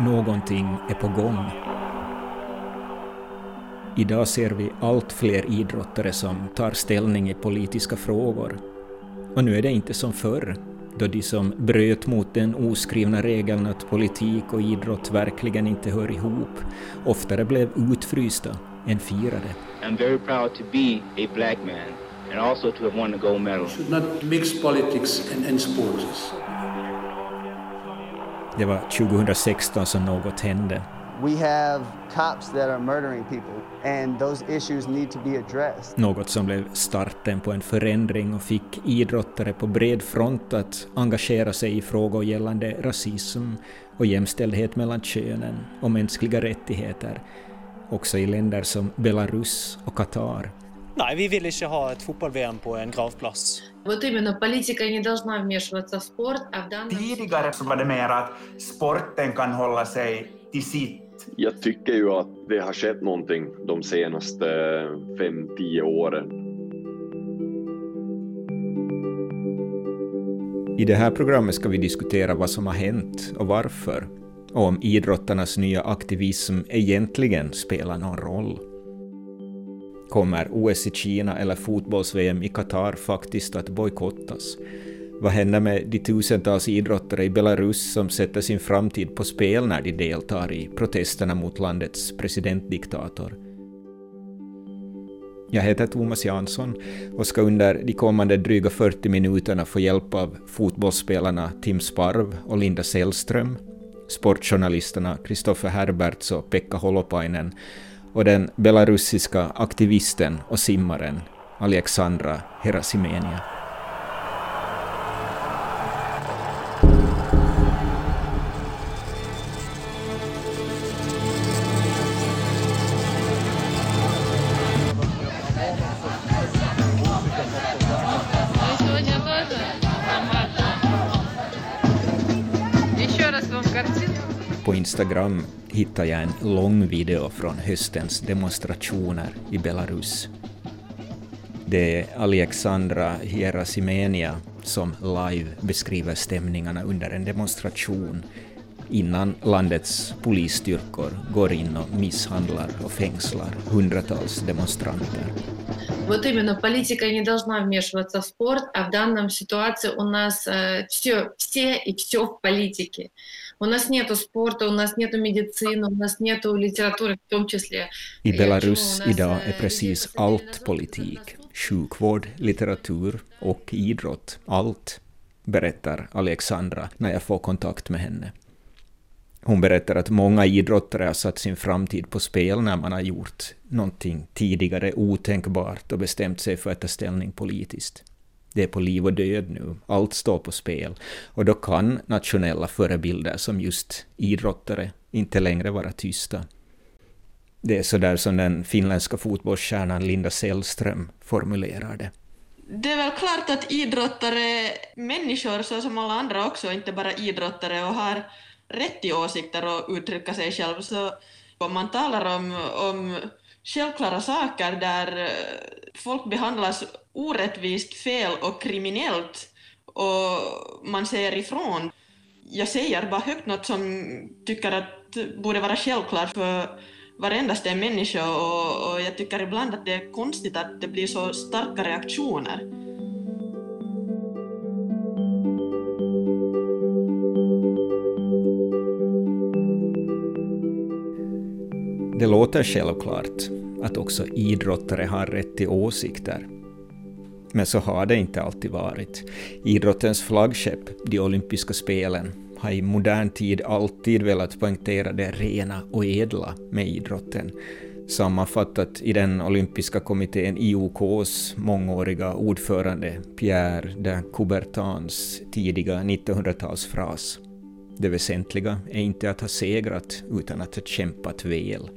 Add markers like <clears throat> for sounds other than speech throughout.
någonting är på gång. Idag ser vi allt fler idrottare som tar ställning i politiska frågor. Och nu är det inte som förr, då de som bröt mot den oskrivna regeln att politik och idrott verkligen inte hör ihop oftare blev utfrysta än firade. I'm very proud to be a black man and also to have won the gold medal. should not mix politics and, and sports. Det var 2016 som något hände. We have cops that are murdering people, and those issues need to be addressed. Något som blev starten på en förändring och fick idrottare på bred front att engagera sig i frågor gällande rasism och jämställdhet mellan könen och mänskliga rättigheter, också i länder som Belarus och Qatar. Nej, vi vill inte ha ett fotball-VM på en gravplass. Tidigare så var det mer att sporten kan hålla sig till sitt. Jag tycker ju att det har skett någonting de senaste 5-10 åren. I det här programmet ska vi diskutera vad som har hänt och varför och om idrottarnas nya aktivism egentligen spelar någon roll. Kommer OS i Kina eller fotbolls-VM i Qatar faktiskt att bojkottas? Vad händer med de tusentals idrottare i Belarus som sätter sin framtid på spel när de deltar i protesterna mot landets presidentdiktator? Jag heter Thomas Jansson och ska under de kommande dryga 40 minuterna få hjälp av fotbollsspelarna Tim Sparv och Linda Sällström, sportjournalisterna Kristoffer Herberts och Pekka Holopainen och den belarusiska aktivisten och simmaren Alexandra Herasimenia. Instagram hittade jag en lång video från höstens demonstrationer i Belarus. Det är Alexandra Hierasimenia som live beskriver stämningarna under en demonstration innan landets polisstyrkor går in och misshandlar och fängslar hundratals demonstranter. Вот именно, политика не должна вмешиваться в спорт, а в данном ситуации у нас э, все, все и все в политике. У нас нету спорта, у нас нету медицины, у нас нету литературы в том числе. I Я Belarus почему у нас, idag э, är precis идет allt посадили politik. на Sjukvård, litteratur och idrott. Allt, berättar Alexandra när jag får kontakt med henne. Hon berättar att många idrottare har satt sin framtid på spel när man har gjort någonting tidigare otänkbart och bestämt sig för att ta ställning politiskt. Det är på liv och död nu, allt står på spel. Och då kan nationella förebilder som just idrottare inte längre vara tysta. Det är så där som den finländska fotbollsstjärnan Linda Sällström formulerar det. Det är väl klart att idrottare är människor så som alla andra också, inte bara idrottare och har rätt i åsikter och uttrycka sig själv. Så om man talar om, om självklara saker där eh, folk behandlas orättvist, fel och kriminellt och man säger ifrån. Jag säger bara högt något som tycker att borde vara självklart för varendaste människa och, och jag tycker ibland att det är konstigt att det blir så starka reaktioner. Det låter självklart att också idrottare har rätt till åsikter. Men så har det inte alltid varit. Idrottens flaggskepp, de olympiska spelen, har i modern tid alltid velat poängtera det rena och edla med idrotten. Sammanfattat i den olympiska kommittén IOKs mångåriga ordförande Pierre de Coubertins tidiga 1900-talsfras. Det väsentliga är inte att ha segrat utan att ha kämpat väl.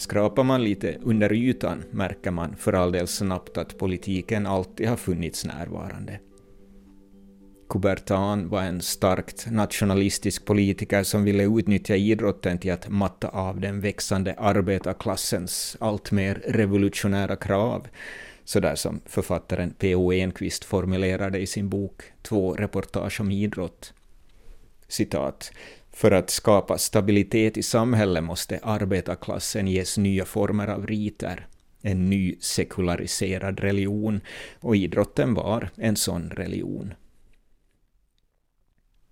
Skrapar man lite under ytan märker man för all del snabbt att politiken alltid har funnits närvarande. Coubertin var en starkt nationalistisk politiker som ville utnyttja idrotten till att matta av den växande arbetarklassens alltmer revolutionära krav, sådär som författaren P.O. Enquist formulerade i sin bok Två reportage om idrott. Citat. För att skapa stabilitet i samhället måste arbetarklassen ges nya former av riter, en ny sekulariserad religion, och idrotten var en sån religion.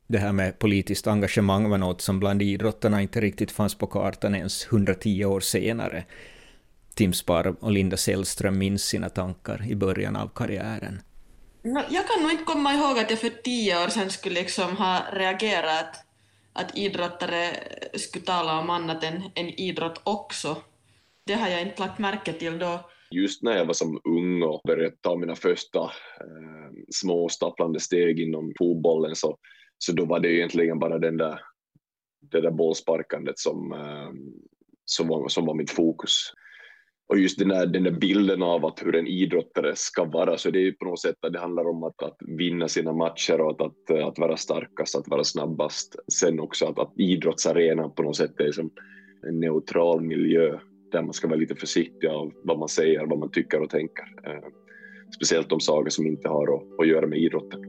Det här med politiskt engagemang var något som bland idrottarna inte riktigt fanns på kartan ens 110 år senare. Tim Sparv och Linda Sällström minns sina tankar i början av karriären. Jag kan nog inte komma ihåg att jag för tio år sedan skulle liksom ha reagerat att idrottare skulle tala om annat än, än idrott också. Det har jag inte lagt märke till då. Just när jag var som ung och började ta mina första eh, små stapplande steg inom fotbollen så, så då var det egentligen bara den där, det där bollsparkandet som, eh, som, var, som var mitt fokus och just den där, den där bilden av att hur en idrottare ska vara, så det är på något sätt att det handlar om att, att vinna sina matcher och att, att, att vara starkast, att vara snabbast. Sen också att, att idrottsarenan på något sätt är som en neutral miljö där man ska vara lite försiktig av vad man säger, vad man tycker och tänker. Eh, speciellt de saker som inte har att, att göra med idrotten.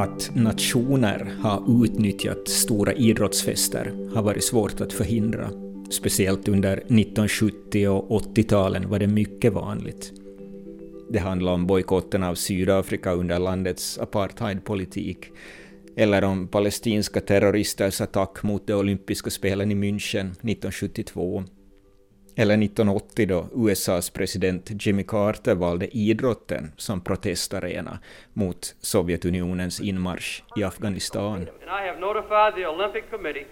Att nationer har utnyttjat stora idrottsfester har varit svårt att förhindra. Speciellt under 1970 och 80-talen var det mycket vanligt. Det handlar om bojkotten av Sydafrika under landets apartheidpolitik, eller om palestinska terroristers attack mot de olympiska spelen i München 1972 eller 1980 då USAs president Jimmy Carter valde idrotten som protestarena mot Sovjetunionens inmarsch i Afghanistan. I have notified the Olympic Committee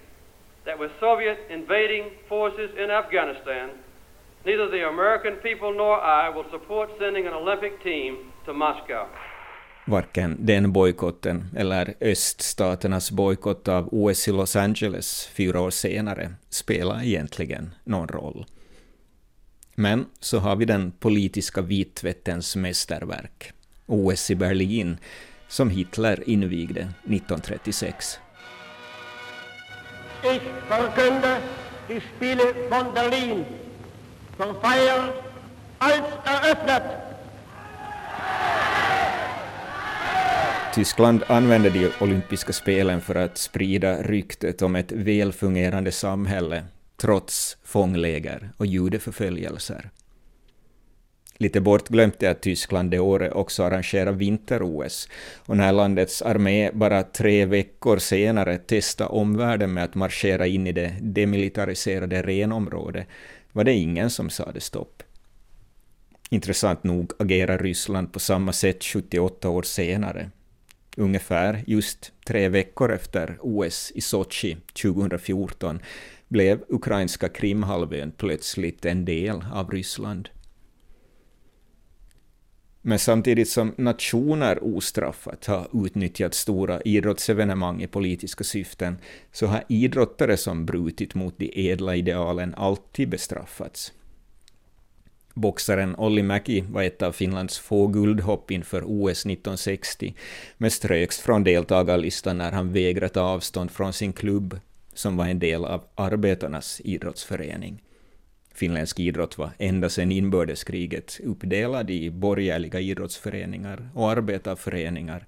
that with Soviet invading forces in Afghanistan, neither the American people nor I will support sending an Olympic team to Moscow. Varken den bojkotten eller öststaternas bojkott av OS i Los Angeles fyra år senare spelar egentligen någon roll. Men så har vi den politiska vittvättens mästerverk, OS i Berlin, som Hitler invigde 1936. Ich verkünde die Spiele von Berlin als eröffnet. Tyskland använde de olympiska spelen för att sprida ryktet om ett välfungerande samhälle trots fångläger och judeförföljelser. Lite bortglömt är att Tyskland det året också arrangerar vinter-OS, och när landets armé bara tre veckor senare testade omvärlden med att marschera in i det demilitariserade renområdet var det ingen som sade stopp. Intressant nog agerar Ryssland på samma sätt 78 år senare. Ungefär just tre veckor efter OS i Sochi 2014 blev ukrainska Krimhalvön plötsligt en del av Ryssland. Men samtidigt som nationer ostraffat har utnyttjat stora idrottsevenemang i politiska syften, så har idrottare som brutit mot de ädla idealen alltid bestraffats. Boxaren Olli Mäki var ett av Finlands få guldhopp inför OS 1960, men ströks från deltagarlistan när han vägrat avstånd från sin klubb som var en del av arbetarnas idrottsförening. Finländsk idrott var ända sedan inbördeskriget uppdelad i borgerliga idrottsföreningar och arbetarföreningar,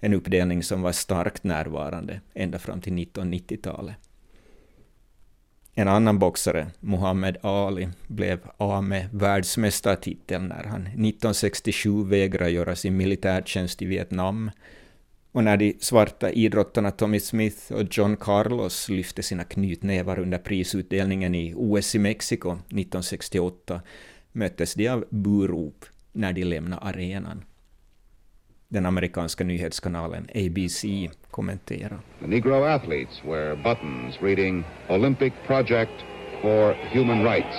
en uppdelning som var starkt närvarande ända fram till 1990-talet. En annan boxare, Muhammad Ali, blev av med världsmästartiteln när han 1967 vägrade göra sin militärtjänst i Vietnam och när de svarta idrottarna Tommy Smith och John Carlos lyfte sina knytnävar under prisutdelningen i OS i Mexiko 1968 möttes de av burop när de lämnade arenan. Den amerikanska nyhetskanalen ABC kommenterar. The Negro athletes wear buttons reading Olympic Project for Human Rights.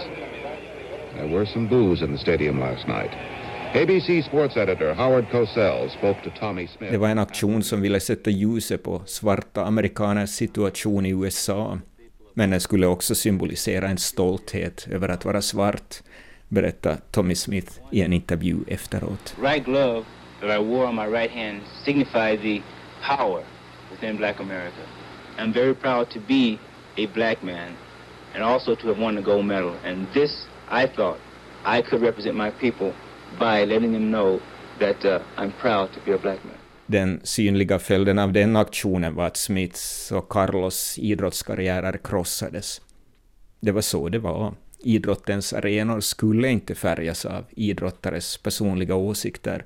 There were some boos in the stadium last night. ABC sports editor Howard Cosell spoke to Tommy Smith. Det var en aktion som ville sätta ljuset på svarta amerikaners situation i USA, men den skulle också symbolisera en stolthet över att vara svart, berättar Tommy Smith i en intervju efteråt. Right glove that I wore on my right hand signified the power within black America. I'm very proud to be a black man and also to have won the gold medal. And this, I thought, I could represent my people by letting them know that uh, I'm proud to be a black man. Den synliga följden av den aktionen var att Smiths och Carlos idrottskarriärer krossades. Det var så det var. Idrottens arenor skulle inte färgas av idrottares personliga åsikter,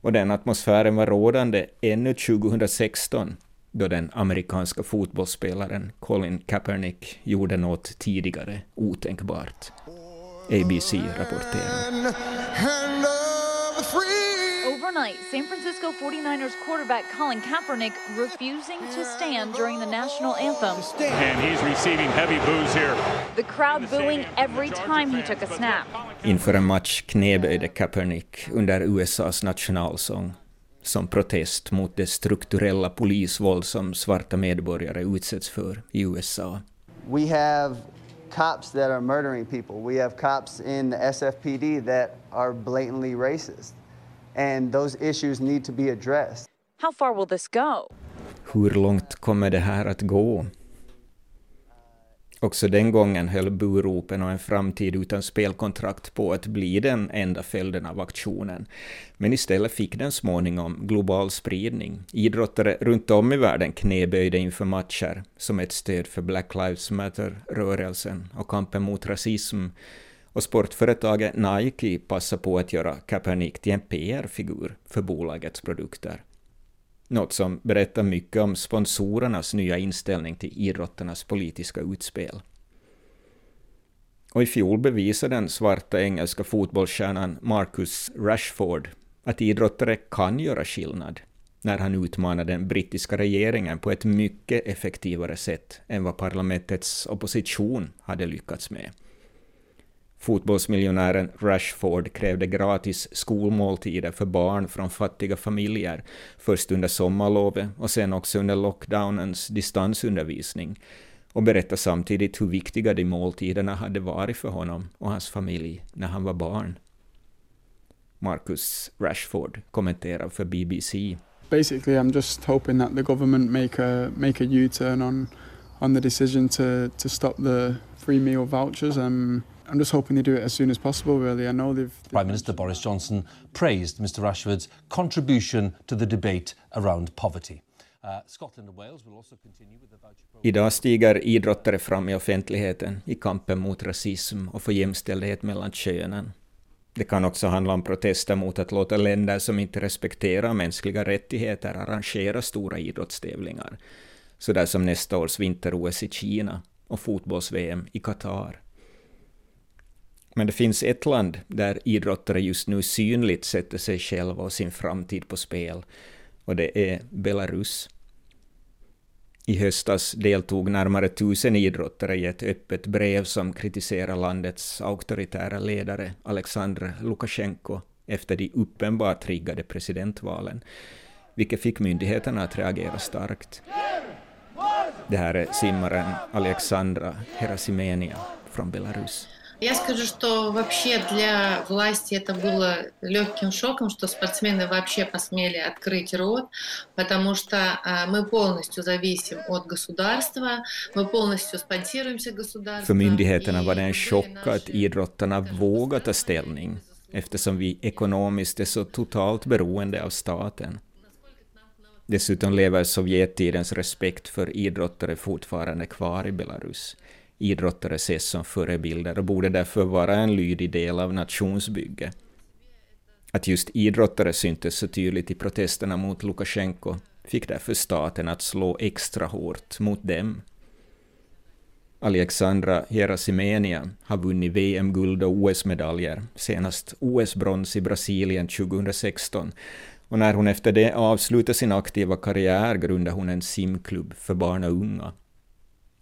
och den atmosfären var rådande ännu 2016, då den amerikanska fotbollsspelaren Colin Kaepernick gjorde något tidigare otänkbart. ABC rapporterar. Overnight, San Francisco 49ers quarterback Colin Kaepernick refusing to stand during the national anthem. And he's receiving heavy boos here. The crowd booing every time he took a snap. Inför en match knäböjde Kaepernick under USAs nationalsång som protest mot det strukturella polisvåld som svarta medborgare utsätts för i USA. We have cops that are murdering people. We have cops in the SFPD that are blatantly racist. And those issues need to be addressed. How far will this go? Hur långt kommer det här att gå? Också den gången höll buropen och en framtid utan spelkontrakt på att bli den enda följden av aktionen. Men istället fick den småningom global spridning. Idrottare runt om i världen knäböjde inför matcher som ett stöd för Black Lives Matter-rörelsen och kampen mot rasism. Och sportföretaget Nike passade på att göra Kaepernick till en PR-figur för bolagets produkter. Något som berättar mycket om sponsorernas nya inställning till idrottarnas politiska utspel. Och i fjol bevisade den svarta engelska fotbollsstjärnan Marcus Rashford att idrottare kan göra skillnad när han utmanade den brittiska regeringen på ett mycket effektivare sätt än vad parlamentets opposition hade lyckats med. Fotbollsmiljonären Rashford krävde gratis skolmåltider för barn från fattiga familjer, först under sommarlovet och sen också under lockdownens distansundervisning, och berättade samtidigt hur viktiga de måltiderna hade varit för honom och hans familj när han var barn. Marcus Rashford kommenterar för BBC. Basically, I'm just hoping that the government make a make a U-turn on on the decision to to stop the free meal vouchers. Um, I'm just hoping they do it as soon as possible, really. I know they've... Prime Minister Boris Johnson praised Mr Rashford's contribution to the debate around poverty. Uh, Idag stiger idrottare fram i offentligheten i kampen mot rasism och för jämställdhet mellan könen. Det kan också handla om protester mot att låta länder som inte respekterar mänskliga rättigheter arrangera stora idrottstävlingar, sådär som nästa års vinter-OS i Kina och fotbolls-VM i Qatar. Men det finns ett land där idrottare just nu synligt sätter sig själva och sin framtid på spel, och det är Belarus. I höstas deltog närmare tusen idrottare i ett öppet brev som kritiserar landets auktoritära ledare Alexander Lukasjenko efter de uppenbart triggade presidentvalen, vilket fick myndigheterna att reagera starkt. Det här är simmaren Alexandra Herasimenia från Belarus. Я скажу, что вообще для власти это было легким шоком, что спортсмены вообще посмели открыть рот, потому что мы полностью зависим от государства, мы полностью спонсируемся государством. För myndigheterna var det en chock att idrottarna vågar ta ställning, eftersom vi ekonomiskt är så totalt beroende av staten. Dessutom lever Sovjettidens respekt för idrottare fortfarande kvar i Belarus idrottare ses som förebilder och borde därför vara en lydig del av nationsbygget. Att just idrottare syntes så tydligt i protesterna mot Lukasjenko fick därför staten att slå extra hårt mot dem. Alexandra Herasimenia har vunnit VM-guld och OS-medaljer, senast OS-brons i Brasilien 2016, och när hon efter det avslutade sin aktiva karriär grundade hon en simklubb för barn och unga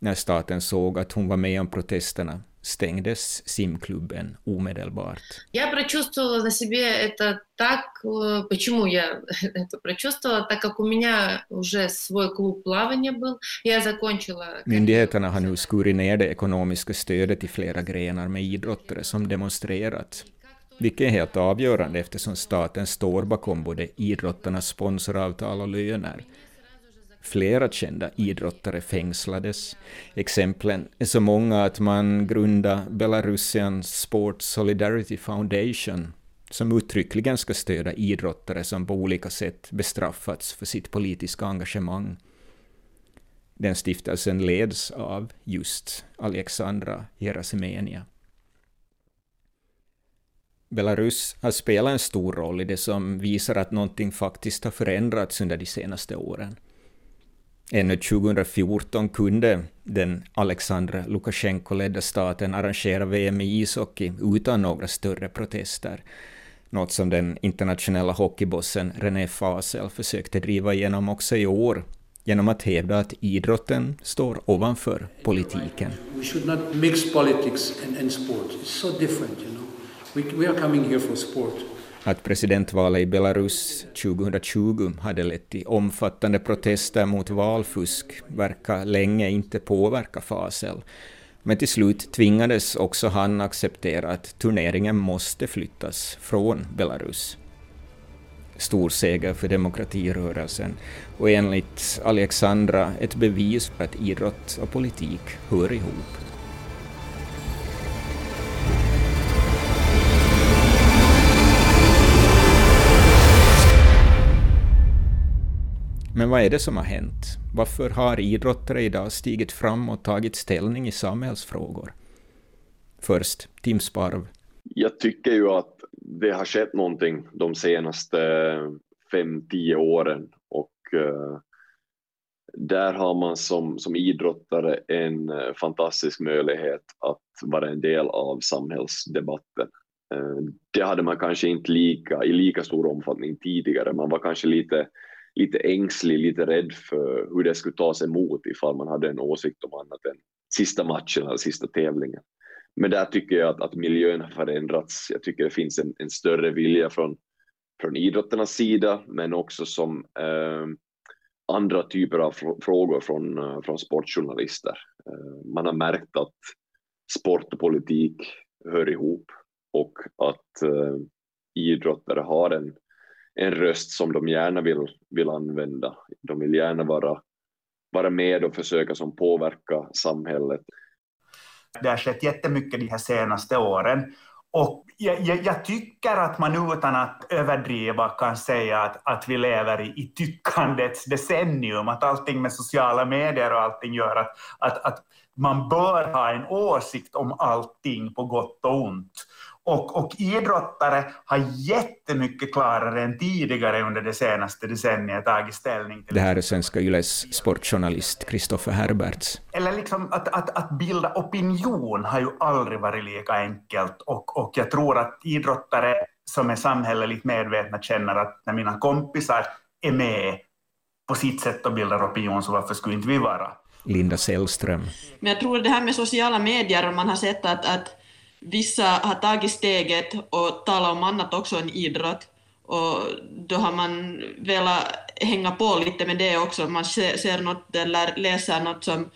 När staten såg att hon var med om protesterna stängdes simklubben omedelbart. Я прочувствовала на себе это так, почему я <laughs> это прочувствовала, так как у меня уже свой клуб плавания был, я закончила... Myndigheterna har nu skurit ner det ekonomiska stödet i flera grenar med idrottare som demonstrerat, vilket är helt avgörande eftersom staten står bakom både idrottarnas sponsoravtal och löner. Flera kända idrottare fängslades. Exemplen är så många att man grundade Belarusian Sports Solidarity Foundation som uttryckligen ska stödja idrottare som på olika sätt bestraffats för sitt politiska engagemang. Den stiftelsen leds av just Alexandra Gerasimenia. Belarus har spelat en stor roll i det som visar att någonting faktiskt har förändrats under de senaste åren. Ännu 2014 kunde den Alexandr Lukasjenko-ledda staten arrangera VM i ishockey utan några större protester, något som den internationella hockeybossen René Fasel försökte driva igenom också i år genom att hävda att idrotten står ovanför politiken. We should not mix politics and, and sport. It's so different, you know. We, we are coming here for sport. Att presidentvalet i Belarus 2020 hade lett till omfattande protester mot valfusk verkar länge inte påverka Fasel. Men till slut tvingades också han acceptera att turneringen måste flyttas från Belarus. Stor seger för demokratirörelsen och enligt Alexandra ett bevis för att idrott och politik hör ihop. Men vad är det som har hänt? Varför har idrottare idag stigit fram och tagit ställning i samhällsfrågor? Först, Tim Sparv. Jag tycker ju att det har skett någonting de senaste fem, tio åren och eh, där har man som, som idrottare en eh, fantastisk möjlighet att vara en del av samhällsdebatten. Eh, det hade man kanske inte lika, i lika stor omfattning tidigare. Man var kanske lite lite ängslig, lite rädd för hur det skulle tas emot ifall man hade en åsikt om annat än sista matchen eller sista tävlingen. Men där tycker jag att, att miljön har förändrats. Jag tycker det finns en, en större vilja från, från idrotternas sida, men också som eh, andra typer av frågor från, eh, från sportjournalister. Eh, man har märkt att sport och politik hör ihop och att eh, idrottare har en, en röst som de gärna vill, vill använda. De vill gärna vara, vara med och försöka som påverka samhället. Det har skett jättemycket de här senaste åren och jag, jag, jag, tycker att man utan att överdriva kan säga att, att vi lever i, i tyckandets decennium, att allting med sociala medier och allting gör att, att, att man bör ha en åsikt om allting på gott och ont. Och, och idrottare har jättemycket klarare än tidigare under det senaste decenniet tagit ställning till... Det här är Svenska Yles sportjournalist Kristoffer Herberts. Eller liksom att, att, att bilda opinion har ju aldrig varit lika enkelt och, och jag tror att idrottare som är samhälleligt medvetna känner att när mina kompisar är med på sitt sätt och bildar opinion så varför skulle inte vi vara? Linda Sällström. Men jag tror det här med sociala medier, man har sett att, att vissa har tagit steget och talat om annat också än idrott och då har man velat hänga på lite med det också. Man ser något eller läser något som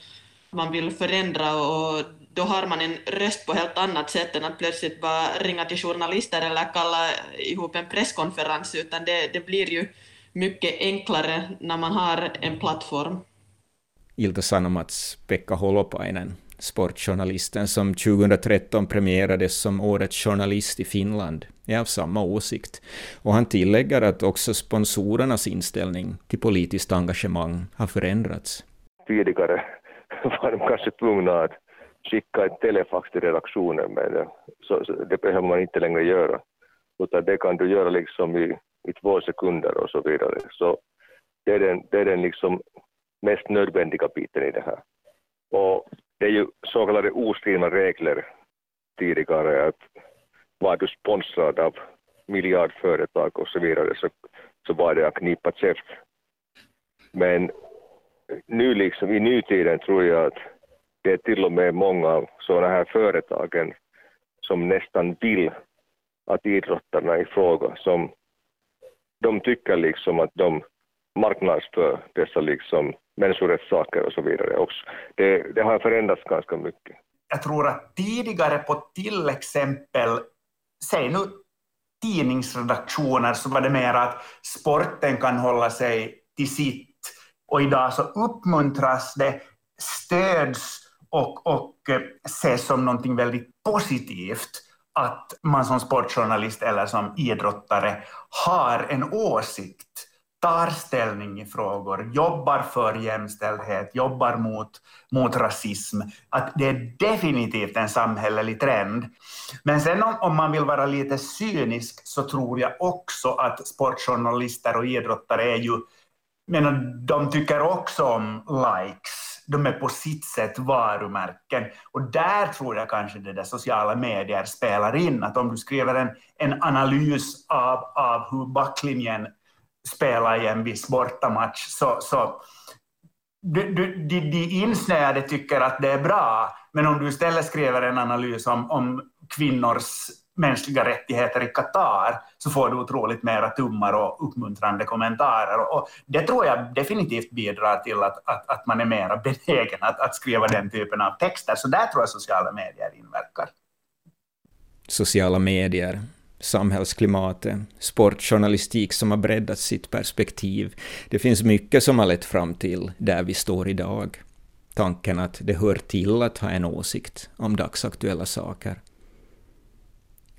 man vill förändra och då har man en röst på helt annat sätt än att plötsligt bara ringa till journalister eller kalla ihop en presskonferens, utan det, det blir ju mycket enklare när man har en plattform. Ilta Sanomats Pekka Holopainen Sportjournalisten som 2013 premierades som Årets journalist i Finland är av samma åsikt och han tillägger att också sponsorernas inställning till politiskt engagemang har förändrats. Tidigare <laughs> var de kanske tvungna att skicka ett telefax till redaktionen men eh, så, så det behöver man inte längre göra utan det kan du göra liksom i, i två sekunder och så vidare. Så det är den, det är den liksom mest nödvändiga biten i det här. Och det är ju så kallade oskrivna regler tidigare att var du sponsrad av miljardföretag och så vidare så, så var det att knipa käft. Men nu liksom i nutiden tror jag att det är till och med många av sådana här företagen som nästan vill att idrottarna i fråga som de tycker liksom att de marknadsför dessa liksom människorättssaker och så vidare också. Det, det har förändrats ganska mycket. Jag tror att tidigare på till exempel, säg nu tidningsredaktioner, så var det mer att sporten kan hålla sig till sitt Och idag så uppmuntras det, stöds och, och eh, ses som någonting väldigt positivt att man som sportjournalist eller som idrottare har en åsikt, tar ställning i frågor, jobbar för jämställdhet, jobbar mot, mot rasism. Att det är definitivt en samhällelig trend. Men sen om, om man vill vara lite cynisk så tror jag också att sportjournalister och idrottare är ju, menar, de tycker också om likes de är på sitt sätt varumärken. Och där tror jag kanske det där sociala medier spelar in. Att om du skriver en, en analys av, av hur backlinjen spela i en viss bortamatch så, så du, du, de, de insnöade tycker att det är bra, men om du istället skriver en analys om, om kvinnors mänskliga rättigheter i Qatar så får du otroligt mera tummar och uppmuntrande kommentarer. Och det tror jag definitivt bidrar till att, att, att man är mera <laughs> benägen att, att skriva den typen av texter. Så där tror jag sociala medier inverkar. Sociala medier, samhällsklimatet, sportjournalistik som har breddat sitt perspektiv. Det finns mycket som har lett fram till där vi står idag. Tanken att det hör till att ha en åsikt om dagsaktuella saker.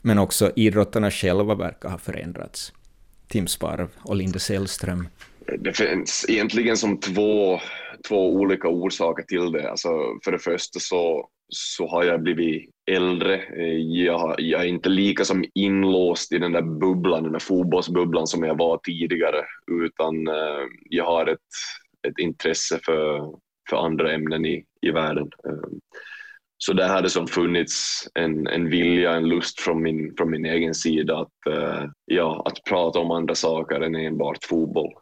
Men också idrottarna själva verkar ha förändrats. Tim Sparv och Linde Sällström. Det finns egentligen som två, två olika orsaker till det. Alltså för det första så, så har jag blivit äldre. Eh, jag, jag är inte lika som inlåst i den där bubblan, den där fotbollsbubblan som jag var tidigare, utan eh, jag har ett, ett intresse för, för andra ämnen i, i världen. Eh, så där hade som funnits en, en vilja, en lust från min, från min egen sida att, ja, att prata om andra saker än enbart fotboll.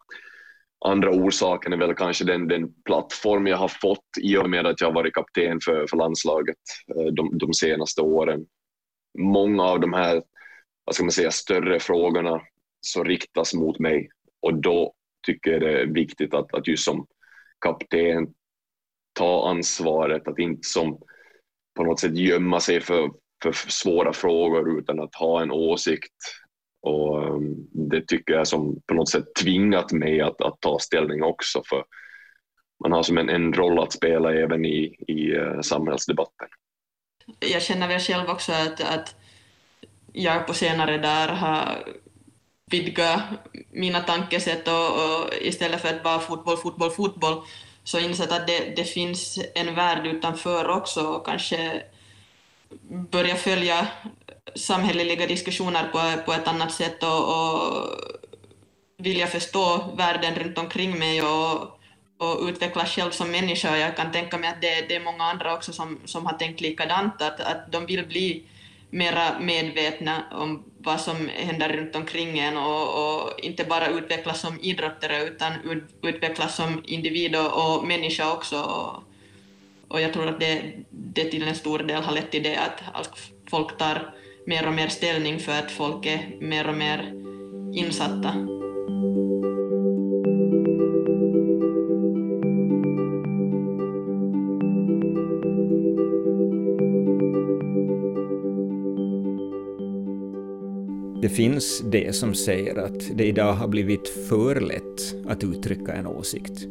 Andra orsaken är väl kanske den, den plattform jag har fått i och med att jag varit kapten för, för landslaget eh, de, de senaste åren. Många av de här vad ska man säga, större frågorna som riktas mot mig och då tycker jag det är viktigt att, att just som kapten ta ansvaret, att inte som på något sätt gömma sig för, för svåra frågor utan att ha en åsikt. Och ehm, det tycker jag som på något sätt tvingat mig att, att ta ställning också för man har som en, en roll att spela även i, i eh, samhällsdebatten. Jag känner väl själv också att, att jag på senare dagar har vidgat mina tankesätt och, och istället för att bara fotboll, fotboll, fotboll så insett att det, det finns en värld utanför också och kanske börja följa samhälleliga diskussioner på, på ett annat sätt och, och vilja förstå världen runt omkring mig och, och utvecklas själv som människa. Jag kan tänka mig att det, det är många andra också som, som har tänkt likadant, att, att de vill bli mera medvetna om vad som händer runt omkring en och, och inte bara utvecklas som idrottare utan ut, utvecklas som individ och, och människa också. Och, och jag tror att det, det till en stor del har lett till det att folk tar mer och mer ställning för att folk är mer och mer insatta. Det finns det som säger att det idag har blivit för lätt att uttrycka en åsikt.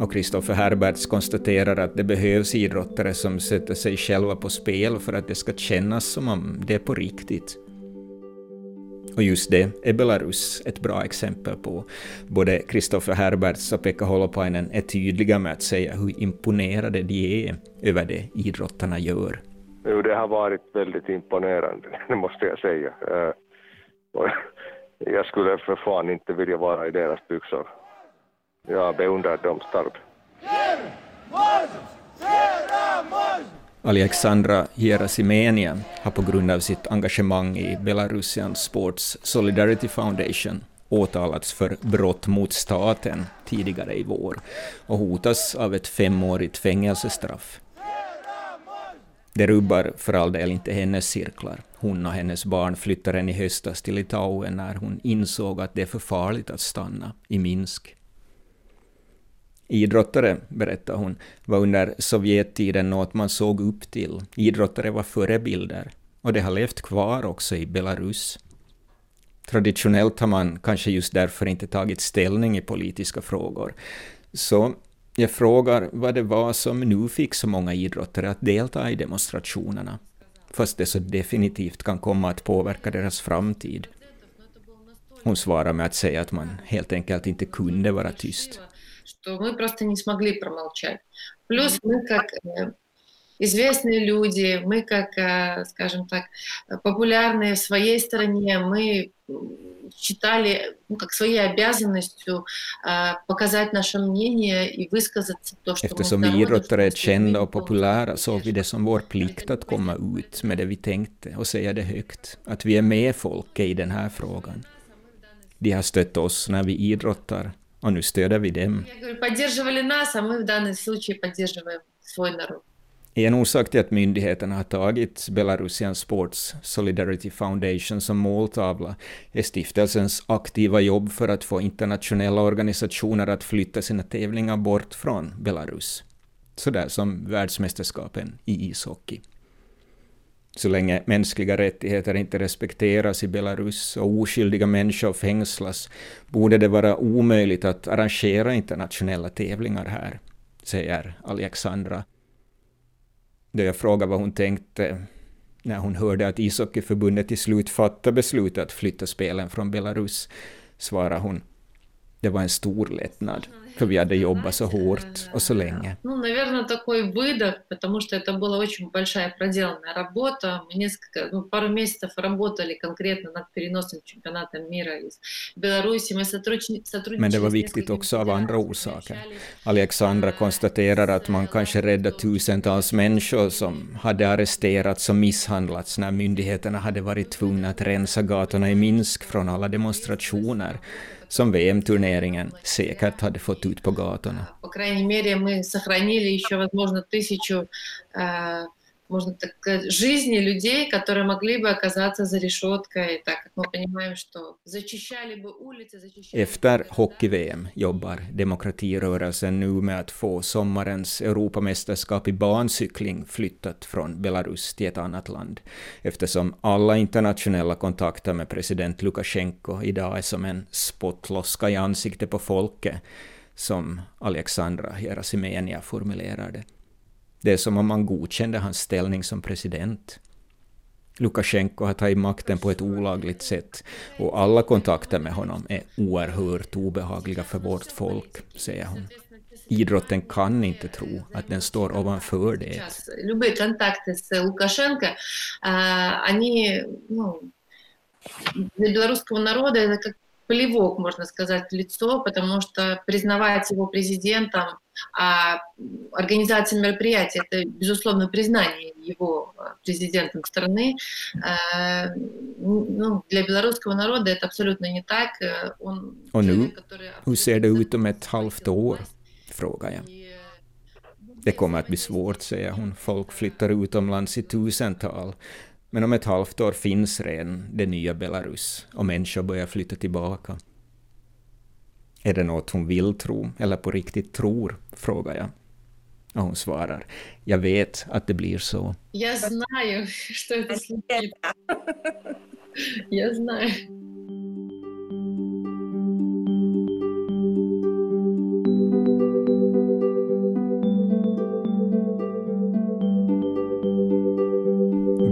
Och Kristoffer Herberts konstaterar att det behövs idrottare som sätter sig själva på spel för att det ska kännas som om det är på riktigt. Och just det är Belarus ett bra exempel på. Både Kristoffer Herberts och Pekka Holopainen är tydliga med att säga hur imponerade de är över det idrottarna gör. Jo, det har varit väldigt imponerande, <laughs> det måste jag säga. Eh, <laughs> jag skulle för fan inte vilja vara i deras byxor. Jag beundrar dem starkt. Alexandra Gerasimenia har på grund av sitt engagemang i Belarusian Sports Solidarity Foundation åtalats för brott mot staten tidigare i vår och hotas av ett femårigt fängelsestraff. Det rubbar för all del inte hennes cirklar. Hon och hennes barn flyttade i höstas till Litauen när hon insåg att det är för farligt att stanna i Minsk. Idrottare, berättar hon, var under Sovjettiden något man såg upp till. Idrottare var förebilder, och det har levt kvar också i Belarus. Traditionellt har man kanske just därför inte tagit ställning i politiska frågor, Så jag frågar vad det var som nu fick så många idrottare att delta i demonstrationerna, fast det så definitivt kan komma att påverka deras framtid. Hon svarar med att säga att man helt enkelt inte kunde vara tyst Плюс мы как известные люди, мы как, скажем так, популярные в своей стране, мы считали ну, как своей обязанностью äh, показать наше мнение и высказаться то, что Eftersom vi idrottare är kända och populära såg vi det som vår plikt att komma ut med det vi tänkte och säga det högt, att vi är med folket i den här frågan. De har stött oss när vi idrottar och nu stöder vi dem. En orsak till att myndigheterna har tagit Belarusian Sports Solidarity Foundation som måltavla är stiftelsens aktiva jobb för att få internationella organisationer att flytta sina tävlingar bort från Belarus. Sådär som världsmästerskapen i ishockey. Så länge mänskliga rättigheter inte respekteras i Belarus och oskyldiga människor fängslas borde det vara omöjligt att arrangera internationella tävlingar här, säger Alexandra. Då jag frågade vad hon tänkte när hon hörde att ishockeyförbundet till slut fattade beslutet att flytta spelen från Belarus, svarade hon. det var en stor lättnad, för vi hade jobbat så hårt och så länge. Ну, наверное, такой выдох, потому что это была очень большая проделанная работа. Мы несколько, ну, пару месяцев работали конкретно над переносом чемпионата мира из Беларуси. Мы сотрудничали Men det var viktigt också av andra orsaker. Alexandra konstaterar att man kanske räddade tusentals människor som hade arresterats och misshandlats när myndigheterna hade varit tvungna att rensa gatorna i Minsk från alla demonstrationer som VM-turneringen säkert hade fått ut på gatorna По крайней мере, мы сохранили еще, возможно, тысячу можно так сказать, жизни людей, которые могли бы оказаться за решеткой, так как мы понимаем, что зачищали бы улицы, зачищали... Efter hockey-VM jobbar demokratirörelsen nu med att få sommarens Europamästerskap i bancykling flyttat från Belarus till ett annat land, eftersom alla internationella kontakter med president Lukasjenko idag är som en spottloska i ansiktet på folket, som Alexandra Gerasimenia formulerar det. Det är som om man godkände hans ställning som president. Lukasjenko har tagit makten på ett olagligt sätt och alla kontakter med honom är oerhört obehagliga för vårt folk, säger hon. Idrotten kan inte tro att den står ovanför det. Любые контакты с Лукашенко, они, ну, для белорусского народа это как плевок, можно сказать, в лицо, потому что признавать его президентом, а организация мероприятия — это, безусловно, признание его президентом страны. Ну, для белорусского народа это абсолютно не так. Он Och nu, hur ser det ut om ett halvt år? frågar jag. Det kommer att bli svårt, säger hon. Folk flyttar utomlands i tusental. Men om ett halvt år finns redan det nya Belarus och människor börjar flytta tillbaka. Är det något hon vill tro, eller på riktigt tror, frågar jag. Och hon svarar, jag vet att det blir så. Jag знаю, что это случится. Jag знаю.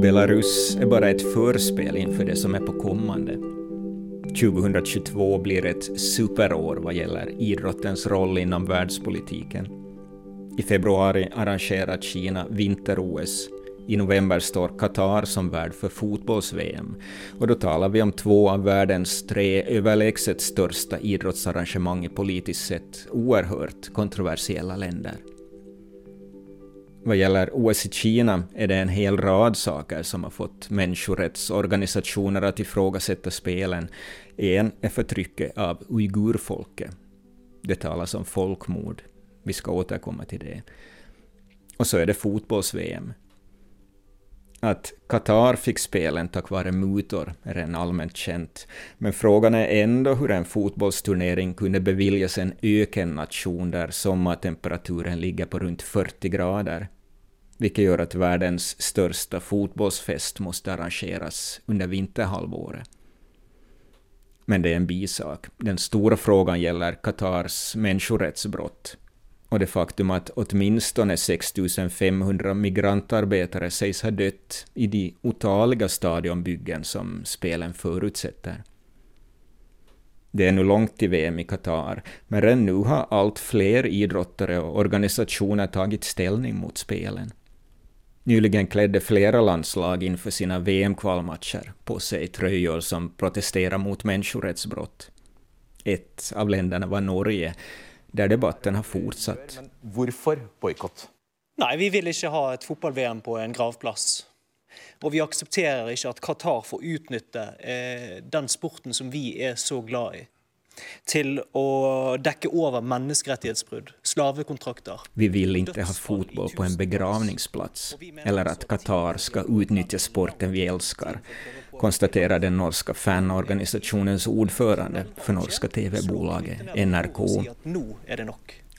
Belarus är bara ett förspel inför det som är på kommande. 2022 blir ett superår vad gäller idrottens roll inom världspolitiken. I februari arrangerar Kina vinter-OS. I november står Qatar som värd för fotbolls-VM. Och då talar vi om två av världens tre överlägset största idrottsarrangemang i politiskt sett oerhört kontroversiella länder. Vad gäller OS i Kina är det en hel rad saker som har fått människorättsorganisationer att ifrågasätta spelen. En är förtrycket av uigurfolket. Det talas om folkmord. Vi ska återkomma till det. Och så är det fotbolls-VM. Att Qatar fick spelen tack vare mutor är en allmänt känt, men frågan är ändå hur en fotbollsturnering kunde beviljas en ökennation där sommartemperaturen ligger på runt 40 grader vilket gör att världens största fotbollsfest måste arrangeras under vinterhalvåret. Men det är en bisak. Den stora frågan gäller Qatars människorättsbrott och det faktum att åtminstone 6 500 migrantarbetare sägs ha dött i de otaliga stadionbyggen som spelen förutsätter. Det är nu långt till VM i Qatar, men redan nu har allt fler idrottare och organisationer tagit ställning mot spelen. Nyligen klädde flera landslag inför sina VM-kvalmatcher på sig tröjor som protesterar mot människorättsbrott. Ett av länderna var Norge, där debatten har fortsatt. Varför bojkott? Nej, vi vill inte ha ett fotboll-VM på en gravplats. Och vi accepterar inte att Qatar får utnyttja eh, den sporten som vi är så glada i till att täcka över människorättighetsbrott, slavekontrakter. Vi vill inte ha fotboll på en begravningsplats eller att Qatar ska utnyttja sporten vi älskar, konstaterar den norska fanorganisationens ordförande för norska TV-bolaget NRK.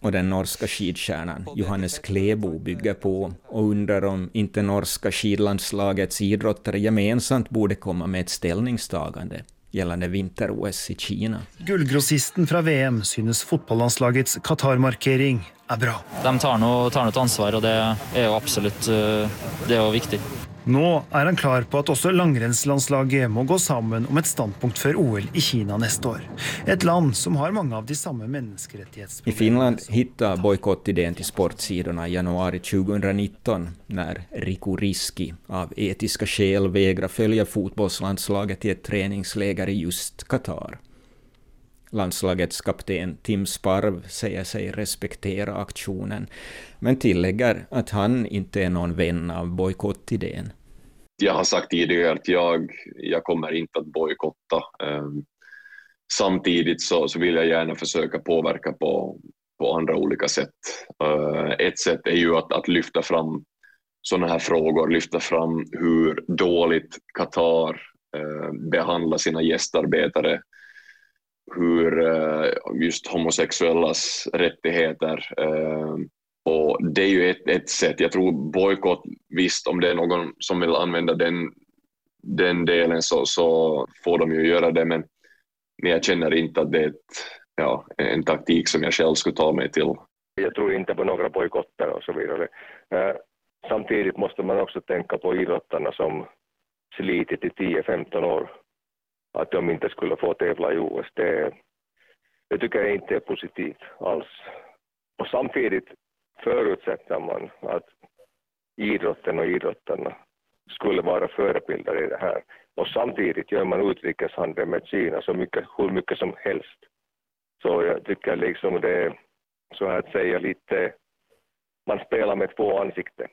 Och den norska skidstjärnan Johannes Klebo bygger på och undrar om inte norska skidlandslagets idrottare gemensamt borde komma med ett ställningstagande gällande vinter-OS i Kina. Gullgrossisten från VM synes fotballandslagets Qatar-markering är bra. De tar nog, tar ansvar och det är absolut eh, det är viktigt. Nå er han klar på at også langrennslandslaget må gå sammen om et standpunkt før OL i Kina neste år. Et land som har mange av de samme menneskerettighetsproblemene. I Finland hittade bojkottidén till sportsidorna i januari 2019 när Riku Riski av etiska skäl vägrar följa fotbollslandslaget till ett träningsläger i just Qatar. Landslagets kapten Tim Sparv säger sig respektera aktionen, men tillägger att han inte är någon vän av bojkottidén. Jag har sagt tidigare att jag, jag kommer inte att bojkotta. Ehm, samtidigt så, så vill jag gärna försöka påverka på, på andra olika sätt. Ehm, ett sätt är ju att, att lyfta fram sådana här frågor, lyfta fram hur dåligt Qatar ehm, behandlar sina gästarbetare, hur eh, just homosexuellas rättigheter och det är ju ett, ett sätt. Jag tror bojkott, visst om det är någon som vill använda den, den delen så, så får de ju göra det, men, men jag känner inte att det är ett, ja, en taktik som jag själv skulle ta mig till. Jag tror inte på några bojkotter och så vidare. Eh, samtidigt måste man också tänka på idrottarna som slitit i 10-15 år. Att de inte skulle få tävla i OS, det, det tycker jag inte är positivt alls. Och samtidigt förutsätter man att idrotten och idrottarna skulle vara förebilder i det här. Och samtidigt gör man utrikeshandel med Kina så mycket, hur mycket som helst. Så jag tycker liksom det är så att säga lite, man spelar med två ansikten.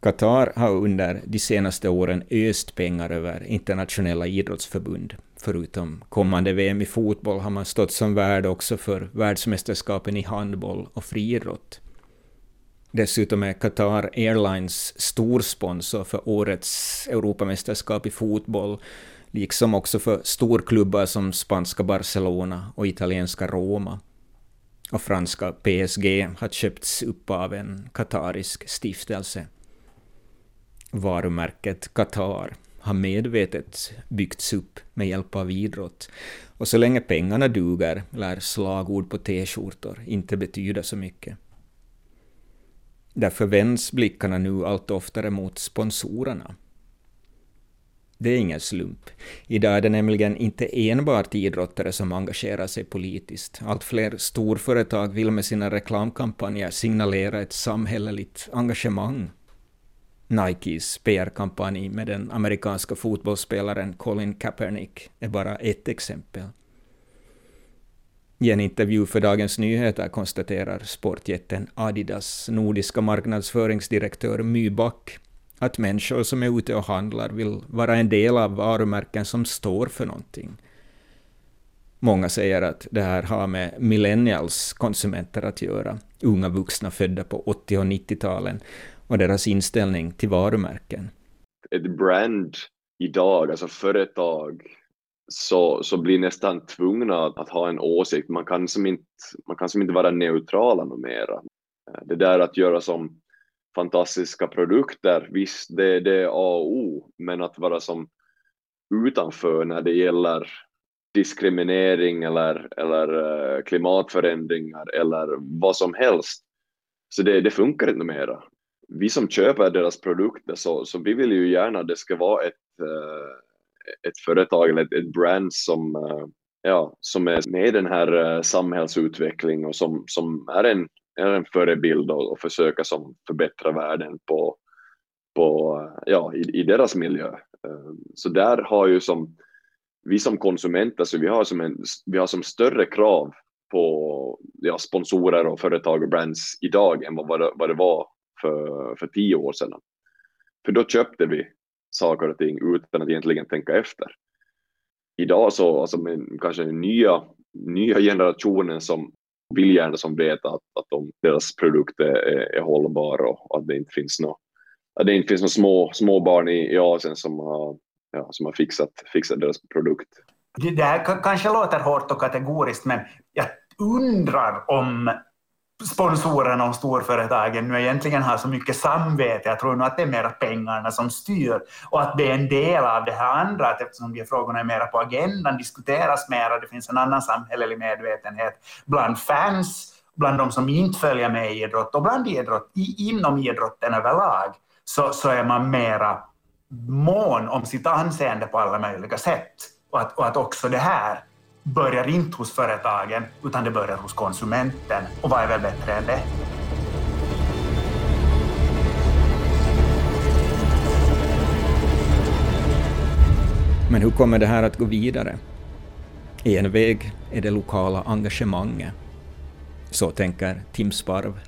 Qatar har under de senaste åren öst pengar över internationella idrottsförbund. Förutom kommande VM i fotboll har man stått som värd också för världsmästerskapen i handboll och friidrott. Dessutom är Qatar Airlines storsponsor för årets Europamästerskap i fotboll, liksom också för storklubbar som spanska Barcelona och italienska Roma. Och franska PSG har köpts upp av en katarisk stiftelse. Varumärket Qatar har medvetet byggts upp med hjälp av idrott. Och så länge pengarna duger lär slagord på t-skjortor inte betyda så mycket. Därför vänds blickarna nu allt oftare mot sponsorerna. Det är ingen slump. Idag är det nämligen inte enbart idrottare som engagerar sig politiskt. Allt fler storföretag vill med sina reklamkampanjer signalera ett samhälleligt engagemang Nikes PR-kampanj med den amerikanska fotbollsspelaren Colin Kaepernick är bara ett exempel. I en intervju för Dagens Nyheter konstaterar sportjätten Adidas nordiska marknadsföringsdirektör My Back att människor som är ute och handlar vill vara en del av varumärken som står för någonting. Många säger att det här har med millennials konsumenter att göra, unga vuxna födda på 80 och 90-talen, och deras inställning till varumärken. Ett brand idag, alltså företag, så, så blir nästan tvungna att, att ha en åsikt. Man kan som inte, man kan som inte vara neutrala mera. Det där att göra som fantastiska produkter, visst det, det är A och O, men att vara som utanför när det gäller diskriminering eller, eller eh, klimatförändringar eller vad som helst. Så det, det funkar inte mera. Vi som köper deras produkter så, så vi vill ju gärna att det ska vara ett, uh, ett företag eller ett, ett brand som, uh, ja, som är med i den här eh, samhällsutvecklingen och som, som är en, är en förebild och, och försöka som förbättra världen på, på, ja, i, i deras miljö. Så där har ju som vi som konsumenter, så vi har som, en, vi har som större krav på ja, sponsorer och företag och brands idag än vad det, vad det var för, för tio år sedan. För då köpte vi saker och ting utan att egentligen tänka efter. Idag så, alltså med kanske den nya, nya generationen som vill gärna som vet att, att de, deras produkter är, är hållbara och att det inte finns några att det inte finns några små, små barn i, i Asien som har ja, som har fixat, fixat deras produkt. Det här kanske låter hårt och kategoriskt, men jag undrar om sponsorerna och storföretagen nu egentligen har så mycket samvete. Jag tror nog att det är mera pengarna som styr och att det är en del av det här andra, att eftersom de frågorna är mera på agendan, diskuteras mera, det finns en annan samhällelig medvetenhet bland fans, bland de som inte följer med i idrott och bland idrott, inom idrotten överlag, så, så är man mera mån om sitt anseende på alla möjliga sätt. Och att, och att också det här börjar inte hos företagen, utan det börjar hos konsumenten. Och vad är väl bättre än det? Men hur kommer det här att gå vidare? En väg är det lokala engagemanget. Så tänker Tim Sparv.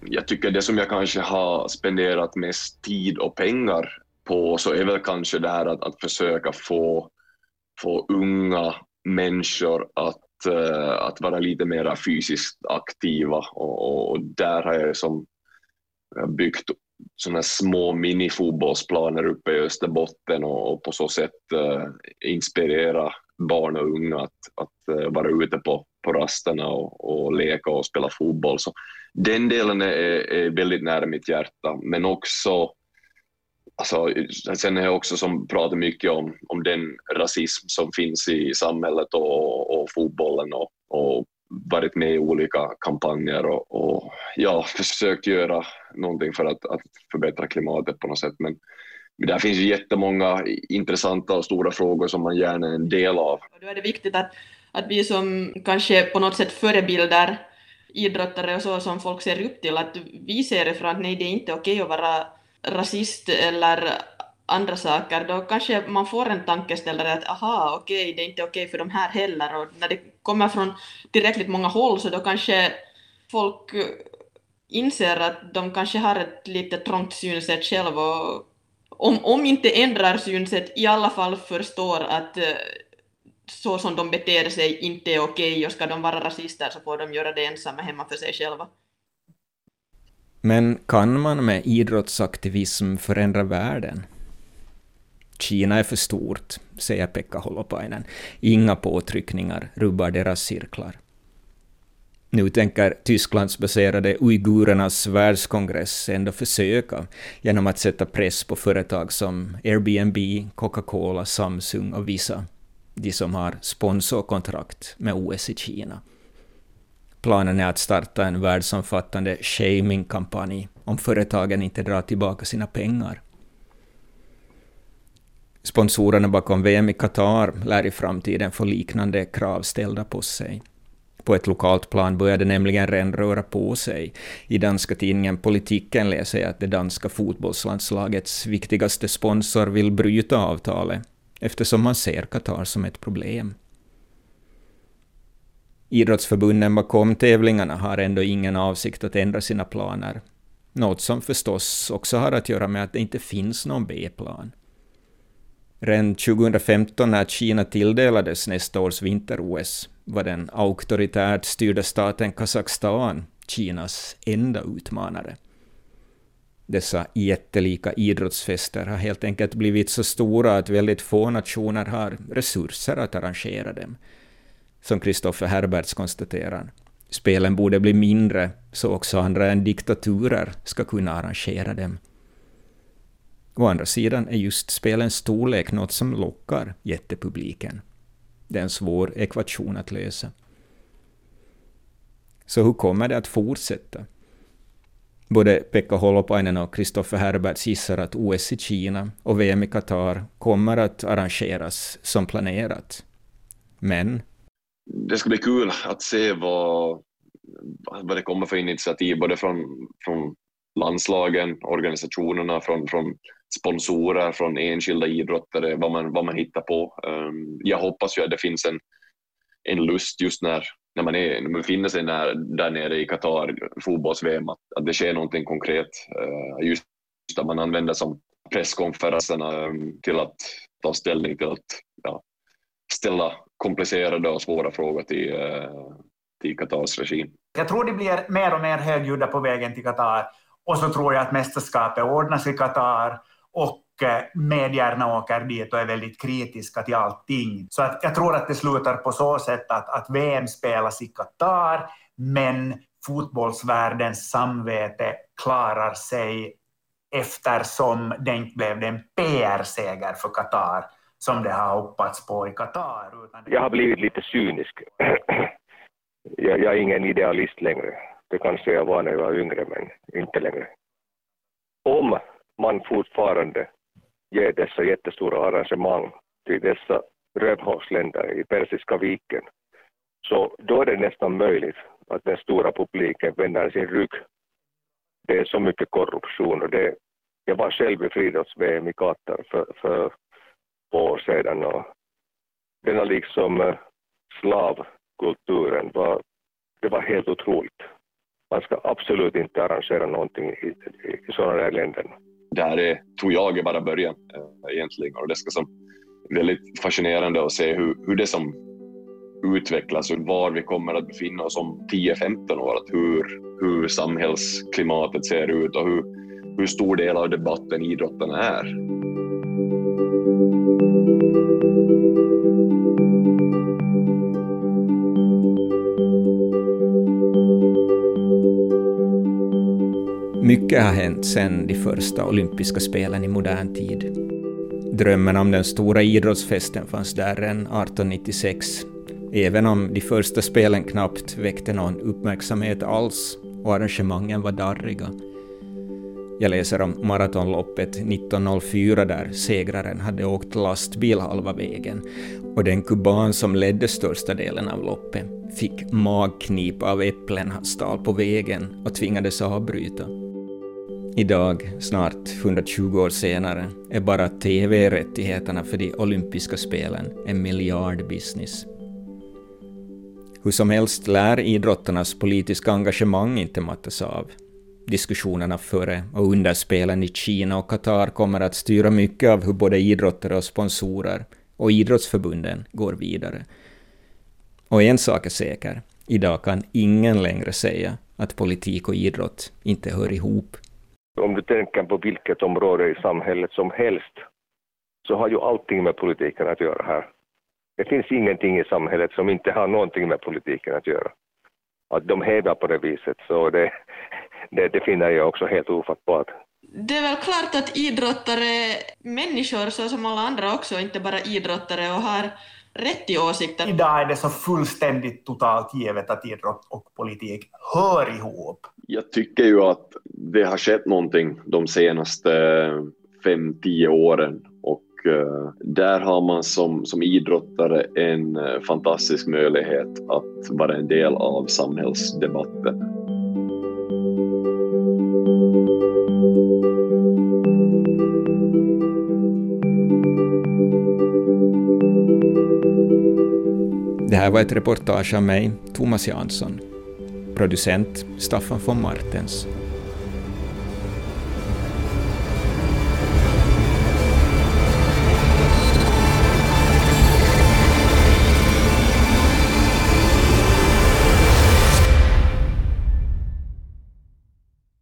Jag tycker det som jag kanske har spenderat mest tid och pengar på så är väl kanske det här att, att försöka få, få unga människor att, uh, att vara lite mer fysiskt aktiva och, och, och där har jag som eh, byggt sådana små minifotbollsplaner uppe i Österbotten och, och på så sätt uh, inspirera barn och unga att, att uh, vara ute på, på rasterna och, och leka och spela fotboll. Så den delen är, är väldigt nära mitt hjärta, men också Alltså, sen är jag också som pratar mycket om, om den rasism som finns i samhället och, och fotbollen och, och varit med i olika kampanjer och, och ja, <laughs> försökt göra någonting för att, att förbättra klimatet på något sätt. Men, men där finns ju jättemånga intressanta och stora frågor som man gärna är en del av. Då är det viktigt att, att vi som kanske på något sätt förebilder idrottare och så som folk ser upp till, att vi ser ifrån att nej, det är inte okej att vara rasist eller andra saker, då kanske man får en tankeställare att aha, okej, okay, det är inte okej okay för de här heller och när det kommer från tillräckligt många håll så då kanske folk inser att de kanske har ett lite trångt synsätt själv och om, om inte ändrar synsätt i alla fall förstår att eh, så som de beter sig inte är okej okay och ska de vara rasister så får de göra det ensamma hemma för sig själva. Men kan man med idrottsaktivism förändra världen? Kina är för stort, säger Pekka Holopainen. Inga påtryckningar rubbar deras cirklar. Nu tänker Tysklandsbaserade uigurernas världskongress ändå försöka genom att sätta press på företag som Airbnb, Coca-Cola, Samsung och Visa, de som har sponsorkontrakt med OS i Kina. Planen är att starta en världsomfattande shaming-kampanj om företagen inte drar tillbaka sina pengar. Sponsorerna bakom VM i Qatar lär i framtiden få liknande krav ställda på sig. På ett lokalt plan började nämligen redan röra på sig. I danska tidningen Politiken läser jag att det danska fotbollslandslagets viktigaste sponsor vill bryta avtalet eftersom man ser Qatar som ett problem. Idrottsförbunden bakom tävlingarna har ändå ingen avsikt att ändra sina planer. Något som förstås också har att göra med att det inte finns någon B-plan. Redan 2015 när Kina tilldelades nästa års vinter-OS var den auktoritärt styrda staten Kazakstan Kinas enda utmanare. Dessa jättelika idrottsfester har helt enkelt blivit så stora att väldigt få nationer har resurser att arrangera dem som Kristoffer Herberts konstaterar. Spelen borde bli mindre så också andra än diktaturer ska kunna arrangera dem. Å andra sidan är just spelens storlek något som lockar jättepubliken. Det är en svår ekvation att lösa. Så hur kommer det att fortsätta? Både Pekka Holopainen och Kristoffer Herberts gissar att OS i Kina och VM i Qatar kommer att arrangeras som planerat. Men... Det ska bli kul att se vad, vad det kommer för initiativ, både från, från landslagen, organisationerna, från, från sponsorer, från enskilda idrottare, vad man, vad man hittar på. Ehm, jag hoppas ju att det finns en, en lust just när, när man, är, när man befinner sig när, där nere i Qatar, fotbolls-VM, att, att det sker någonting konkret. Ehm, just att man använder som presskonferenserna ehm, till att ta ställning till att ja, ställa komplicerade och svåra frågor till, eh, till Qatars regim. Jag tror de blir mer och mer högljudda på vägen till Qatar och så tror jag att mästerskapet ordnas i Qatar och eh, medierna åker dit och är väldigt kritiska till allting. Så att jag tror att det slutar på så sätt att, att VM spelas i Qatar, men fotbollsvärldens samvete klarar sig eftersom det inte blev en PR-seger för Qatar som det har hoppats på i Qatar. Jag har blivit lite cynisk. <clears throat> jag, jag är ingen idealist längre. Det kanske jag var när jag var yngre, men inte längre. Om man fortfarande ger dessa jättestora arrangemang till dessa rövhålsländer i Persiska viken, så då är det nästan möjligt att den stora publiken vänder sin rygg. Det är så mycket korruption och det, jag var själv i friidrotts-VM i Qatar för, för år sedan och denna liksom eh, slavkulturen var, det var helt otroligt. Man ska absolut inte arrangera någonting i, i, i sådana där länder. Det här är, tror jag, är bara början äh, egentligen. Och det ska som väldigt fascinerande att se hur, hur det som utvecklas och var vi kommer att befinna oss om 10-15 år. Att hur, hur samhällsklimatet ser ut och hur, hur stor del av debatten idrotten är. Mycket har hänt sedan de första olympiska spelen i modern tid. Drömmen om den stora idrottsfesten fanns där redan 1896, även om de första spelen knappt väckte någon uppmärksamhet alls och arrangemangen var darriga. Jag läser om maratonloppet 1904 där segraren hade åkt lastbil halva vägen och den kuban som ledde största delen av loppet fick magknip av äpplen han stal på vägen och tvingades avbryta. Idag, snart 120 år senare, är bara TV-rättigheterna för de olympiska spelen en miljardbusiness. Hur som helst lär idrottarnas politiska engagemang inte mattas av. Diskussionerna före och under spelen i Kina och Qatar kommer att styra mycket av hur både idrottare och sponsorer och idrottsförbunden går vidare. Och en sak är säker, idag kan ingen längre säga att politik och idrott inte hör ihop. Om du tänker på vilket område i samhället som helst, så har ju allting med politiken att göra här. Det finns ingenting i samhället som inte har någonting med politiken att göra. Att de hävdar på det viset, så det, det, det finner jag också helt ofattbart. Det är väl klart att idrottare är människor så som alla andra också, inte bara idrottare och har rätt i åsikter. Idag är det så fullständigt totalt givet att idrott och politik hör ihop. Jag tycker ju att det har skett någonting de senaste fem, tio åren och uh, där har man som, som idrottare en uh, fantastisk möjlighet att vara en del av samhällsdebatten. Här var ett reportage av mig, Thomas Jansson. Producent Staffan von Martens.